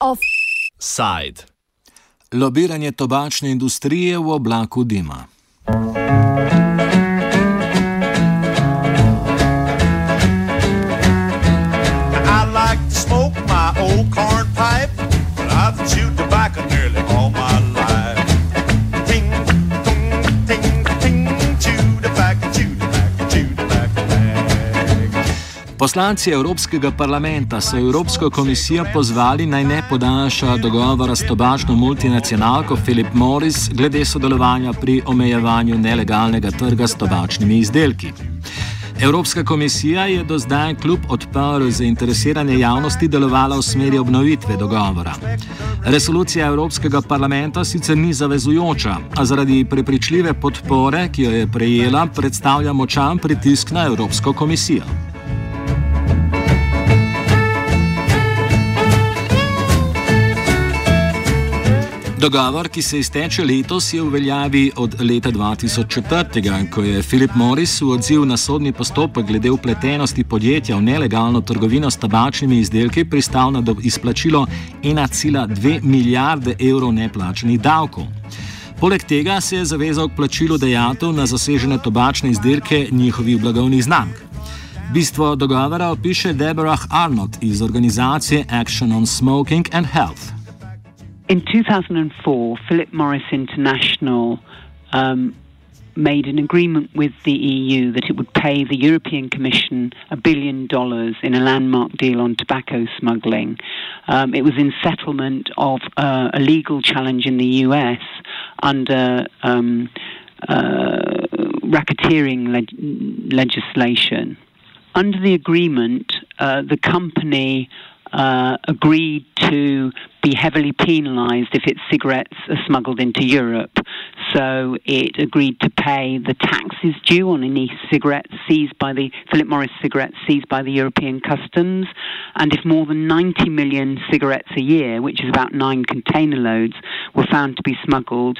Offside. Lobiranje tobačne industrije v oblaku dima. Poslanci Evropskega parlamenta so Evropsko komisijo pozvali naj ne podaljša dogovora s tobačno multinacionalko Philip Morris glede sodelovanja pri omejevanju nelegalnega trga s tobačnimi izdelki. Evropska komisija je do zdaj kljub odporu zainteresirane javnosti delovala v smeri obnovitve dogovora. Resolucija Evropskega parlamenta sicer ni zavezujoča, a zaradi prepričljive podpore, ki jo je prejela, predstavlja močan pritisk na Evropsko komisijo. Dogovor, ki se izteče letos, je v veljavi od leta 2004, ko je Philip Morris v odziv na sodni postopek glede upletenosti podjetja v nelegalno trgovino s tabačnimi izdelki pristal na izplačilo 1,2 milijarde evrov neplačenih davkov. Poleg tega se je zavezal k plačilu dejatev na zasežene tobačne izdelke njihovih blagovnih znamk. Bistvo dogovora opiše Deborah Arnold iz organizacije Action on Smoking and Health. In 2004, Philip Morris International um, made an agreement with the EU that it would pay the European Commission a billion dollars in a landmark deal on tobacco smuggling. Um, it was in settlement of uh, a legal challenge in the US under um, uh, racketeering leg- legislation. Under the agreement, uh, the company uh, agreed to be heavily penalised if its cigarettes are smuggled into Europe. So it agreed to pay the taxes due on any cigarettes seized by the Philip Morris cigarettes seized by the European customs. And if more than 90 million cigarettes a year, which is about nine container loads, were found to be smuggled,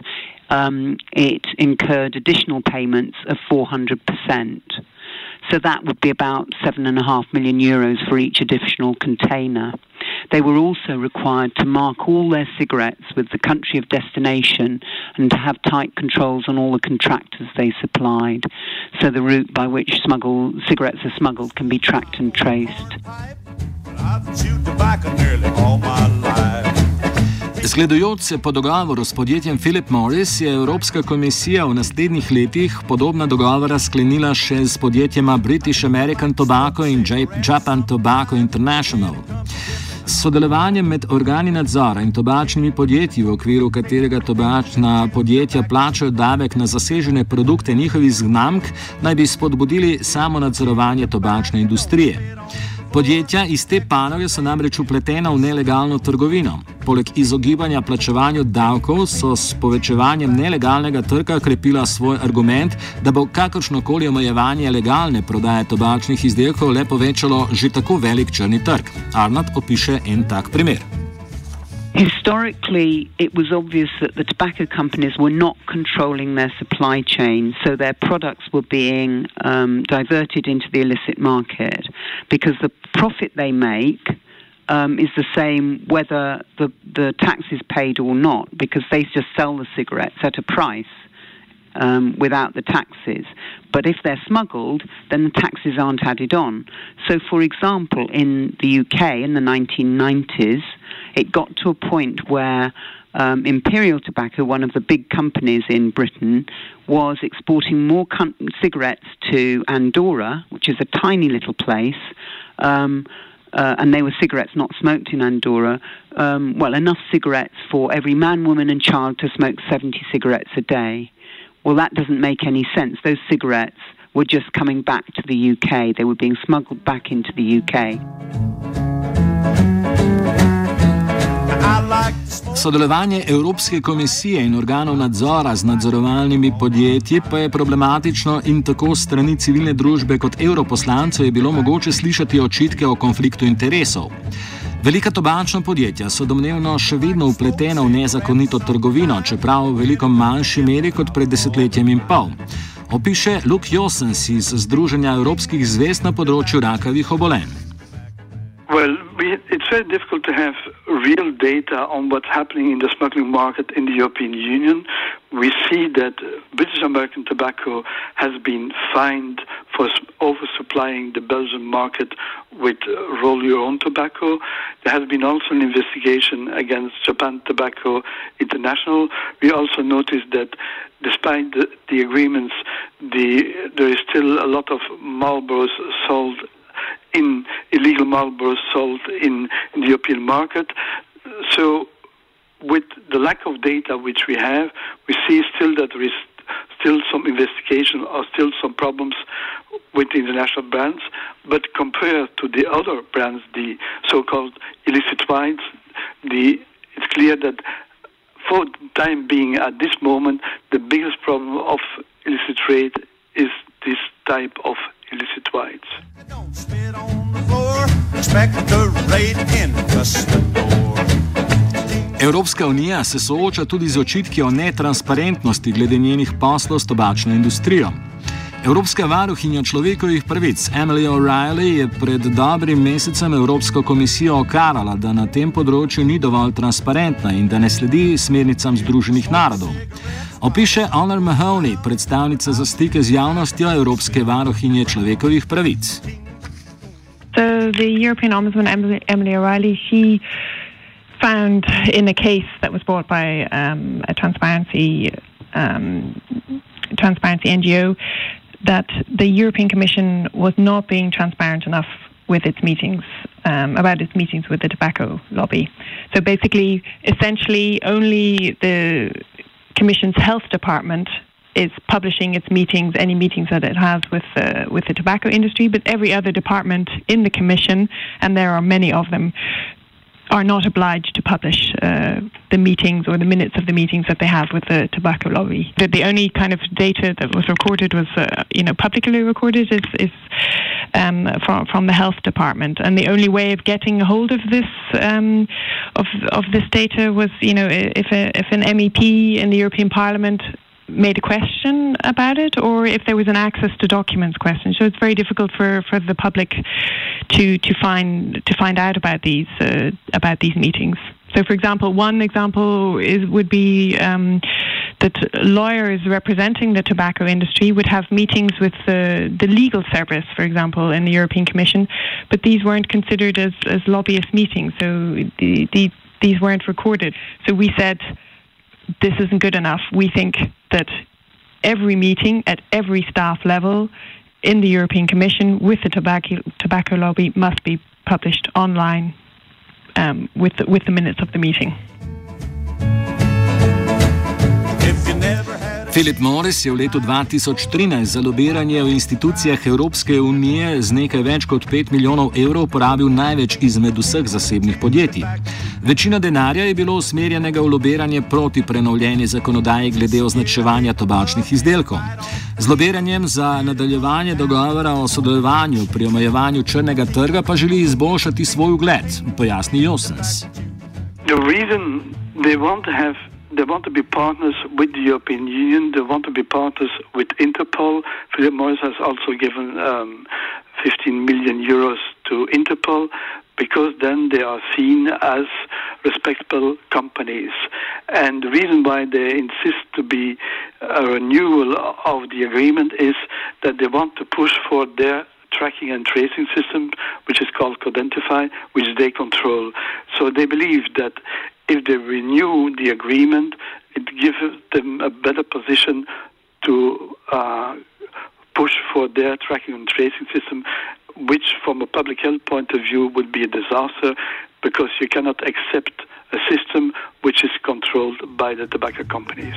um, it incurred additional payments of 400%. So that would be about seven and a half million euros for each additional container. They were also required to mark all their cigarettes with the country of destination and to have tight controls on all the contractors they supplied. So the route by which smuggle, cigarettes are smuggled can be tracked and traced. Zgledujoč se po dogovoru s podjetjem Philip Morris je Evropska komisija v naslednjih letih podobna dogovora sklenila še s podjetjema British American Tobacco in Japan Tobacco International. S sodelovanjem med organi nadzora in tobačnimi podjetji, v okviru katerega tobačna podjetja plačajo davek na zasežene produkte njihovih znamk, naj bi spodbudili samo nadzorovanje tobačne industrije. Podjetja iz te panoge so namreč upletena v nelegalno trgovino. Poleg izogibanja plačevanju davkov so s povečevanjem nelegalnega trga krepila svoj argument, da bo kakršnokoli omejevanje legalne prodaje tobačnih izdelkov le povečalo že tako velik črni trg. Arnold opiše en tak primer. Historically, it was obvious that the tobacco companies were not controlling their supply chain, so their products were being um, diverted into the illicit market because the profit they make um, is the same whether the, the tax is paid or not, because they just sell the cigarettes at a price. Um, without the taxes. But if they're smuggled, then the taxes aren't added on. So, for example, in the UK in the 1990s, it got to a point where um, Imperial Tobacco, one of the big companies in Britain, was exporting more com- cigarettes to Andorra, which is a tiny little place. Um, uh, and they were cigarettes not smoked in Andorra. Um, well, enough cigarettes for every man, woman, and child to smoke 70 cigarettes a day. Well, that doesn't make any sense. Those cigarettes were just coming back to the UK, they were being smuggled back into the UK. Sodelovanje Evropske komisije in organov nadzora z nadzorovalnimi podjetji pa je problematično in tako strani civilne družbe kot europoslancev je bilo mogoče slišati očitke o konfliktu interesov. Velika tobačna podjetja so domnevno še vedno upletena v nezakonito trgovino, čeprav v veliko manjši meri kot pred desetletjem in pol. Opiše Luke Josens iz Združenja Evropskih zvest na področju rakavih obolenj. Very difficult to have real data on what's happening in the smuggling market in the European Union. We see that British American tobacco has been fined for oversupplying the Belgian market with uh, roll your own tobacco. There has been also an investigation against Japan Tobacco International. We also noticed that despite the, the agreements, the, there is still a lot of Marlboros sold in illegal Marlboro sold in, the European market. So, with the lack of data which we have, we see still that there is still some investigation or still some problems with the international brands. But compared to the other brands, the so-called illicit whites, the, it's clear that for the time being, at this moment, the biggest problem of illicit trade is this type of illicit wines. Evropska unija se sooča tudi z očitki o netransparentnosti glede njenih poslov s tobačno industrijo. Evropska varuhinja človekovih pravic Emily O'Reilly je pred dobrim mesecem Evropsko komisijo okarala, da na tem področju ni dovolj transparentna in da ne sledi smernicam Združenih narodov. Opiše Honor Mahoney, predstavnica za stike z javnostjo Evropske varuhinje človekovih pravic. So the European Ombudsman Emily, Emily O'Reilly, she found in a case that was brought by um, a transparency um, transparency NGO that the European Commission was not being transparent enough with its meetings um, about its meetings with the tobacco lobby. So basically, essentially, only the Commission's health department is publishing its meetings, any meetings that it has with uh, with the tobacco industry, but every other department in the commission, and there are many of them, are not obliged to publish uh, the meetings or the minutes of the meetings that they have with the tobacco lobby. The, the only kind of data that was recorded was, uh, you know, publicly recorded is, is um, from from the health department, and the only way of getting hold of this um, of of this data was, you know, if a, if an MEP in the European Parliament made a question about it or if there was an access to documents question. So it's very difficult for, for the public to to find to find out about these uh, about these meetings. So, for example, one example is would be um, that lawyers representing the tobacco industry would have meetings with the, the legal service, for example, in the European Commission, but these weren't considered as, as lobbyist meetings, so the, the, these weren't recorded. So we said this isn't good enough. We think that every meeting at every staff level in the European Commission with the tobacco, tobacco lobby must be published online um, with, the, with the minutes of the meeting. Philip Morris je v letu 2013 za lobiranje v institucijah Evropske unije z nekaj več kot 5 milijonov evrov porabil največ izmed vseh zasebnih podjetij. Večina denarja je bilo usmerjenega v lobiranje proti prenovljeni zakonodaji glede označevanja tobačnih izdelkov. Z lobiranjem za nadaljevanje dogovora o sodelovanju pri omejevanju črnega trga pa želi izboljšati svoj ugled, pojasni Josens. They want to be partners with the European Union. They want to be partners with Interpol. Philip Morris has also given um, 15 million euros to Interpol because then they are seen as respectable companies. And the reason why they insist to be a renewal of the agreement is that they want to push for their tracking and tracing system, which is called Codentify, which they control. So they believe that if they renew the agreement, it gives them a better position to uh, push for their tracking and tracing system which, from a public health point of view, would be a disaster because you cannot accept a system which is controlled by the tobacco companies.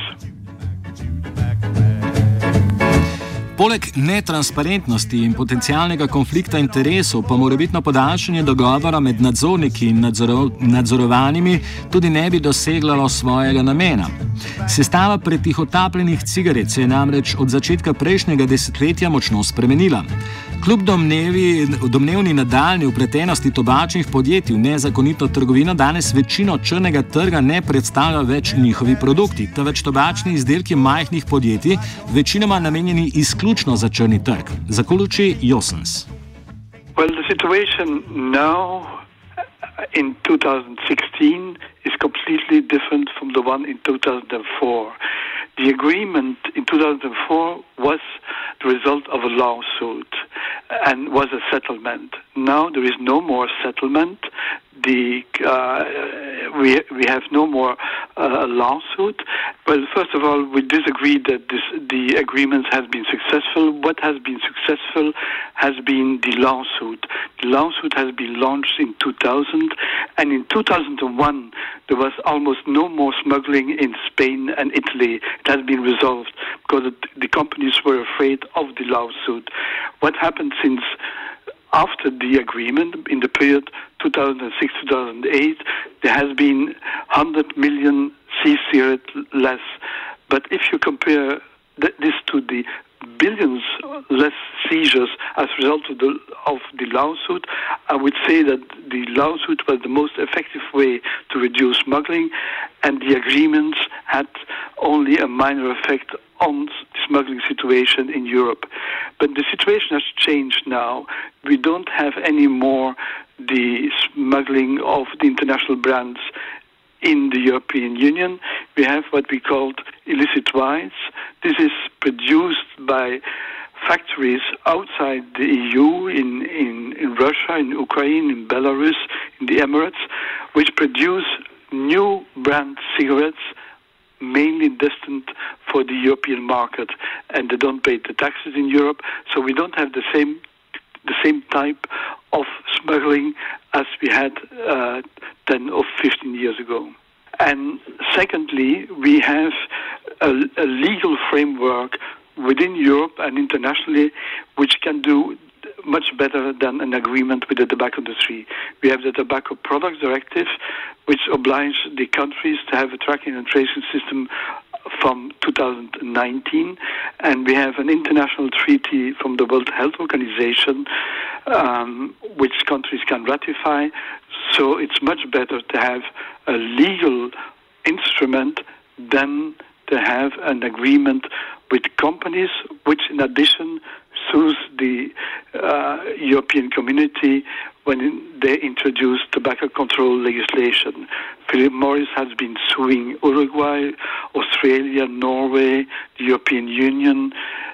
Poleg netransparentnosti in potencijalnega konflikta interesov pa morebitno podaljšanje dogovora med nadzorniki in nadzoro nadzorovanimi tudi ne bi doseglalo svojega namena. Sestava pretihotapljenih cigaret se je namreč od začetka prejšnjega desetletja močno spremenila. Kljub domnevi, domnevni nadaljni upletenosti tobačnih podjetij v nezakonito trgovino, danes večino črnega trga ne predstavlja več njihovi produkti, temveč tobačni izdelki majhnih podjetij, večinoma namenjeni izključno za črni trg. Za koluči Josens. Well, the situation now in 2016 is completely different from the one in 2004. The agreement in 2004 was the result of a lawsuit and was a settlement. Now there is no more settlement. The uh, we we have no more uh, lawsuit. Well, first of all, we disagree that this, the agreement has been successful. What has been successful has been the lawsuit. The lawsuit has been launched in 2000, and in 2001 there was almost no more smuggling in Spain and Italy. It has been resolved because the companies were afraid of the lawsuit. What happened since after the agreement in the period 2006 2008, there has been 100 million C-cigarette less. But if you compare th- this to the billions less seizures as a result of the, of the lawsuit, I would say that the lawsuit was the most effective way to reduce smuggling, and the agreements had only a minor effect on the smuggling situation in Europe. But the situation has changed now. We don't have any more the smuggling of the international brands in the European Union. We have what we called illicit whites. This is produced by factories outside the EU in, in, in Russia, in Ukraine, in Belarus, in the Emirates, which produce new brand cigarettes mainly destined for the European market, and they don't pay the taxes in Europe, so we don't have the same the same type of smuggling as we had uh, 10 or 15 years ago. And secondly, we have a, a legal framework within Europe and internationally which can do much better than an agreement with the tobacco industry. We have the Tobacco Products Directive, which obliges the countries to have a tracking and tracing system from 2019, and we have an international treaty from the World Health Organization, um, which countries can ratify. So it's much better to have a legal instrument than to have an agreement with companies, which in addition sues the uh, European community when they introduced tobacco control legislation. Philip Morris has been suing Uruguay, Australia, Norway, the European Union,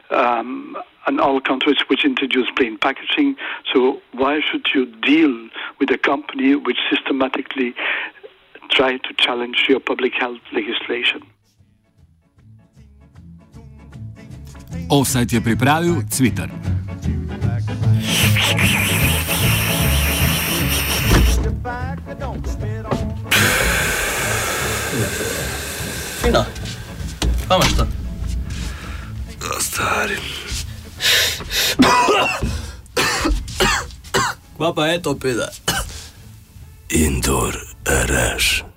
um, and all countries which introduce plain packaging. So why should you deal with a company which systematically try to challenge your public health legislation? Offside je pripravil Twitter. Fino, vamos to. Da, stari. Kva pa je to pida? Indoor reš.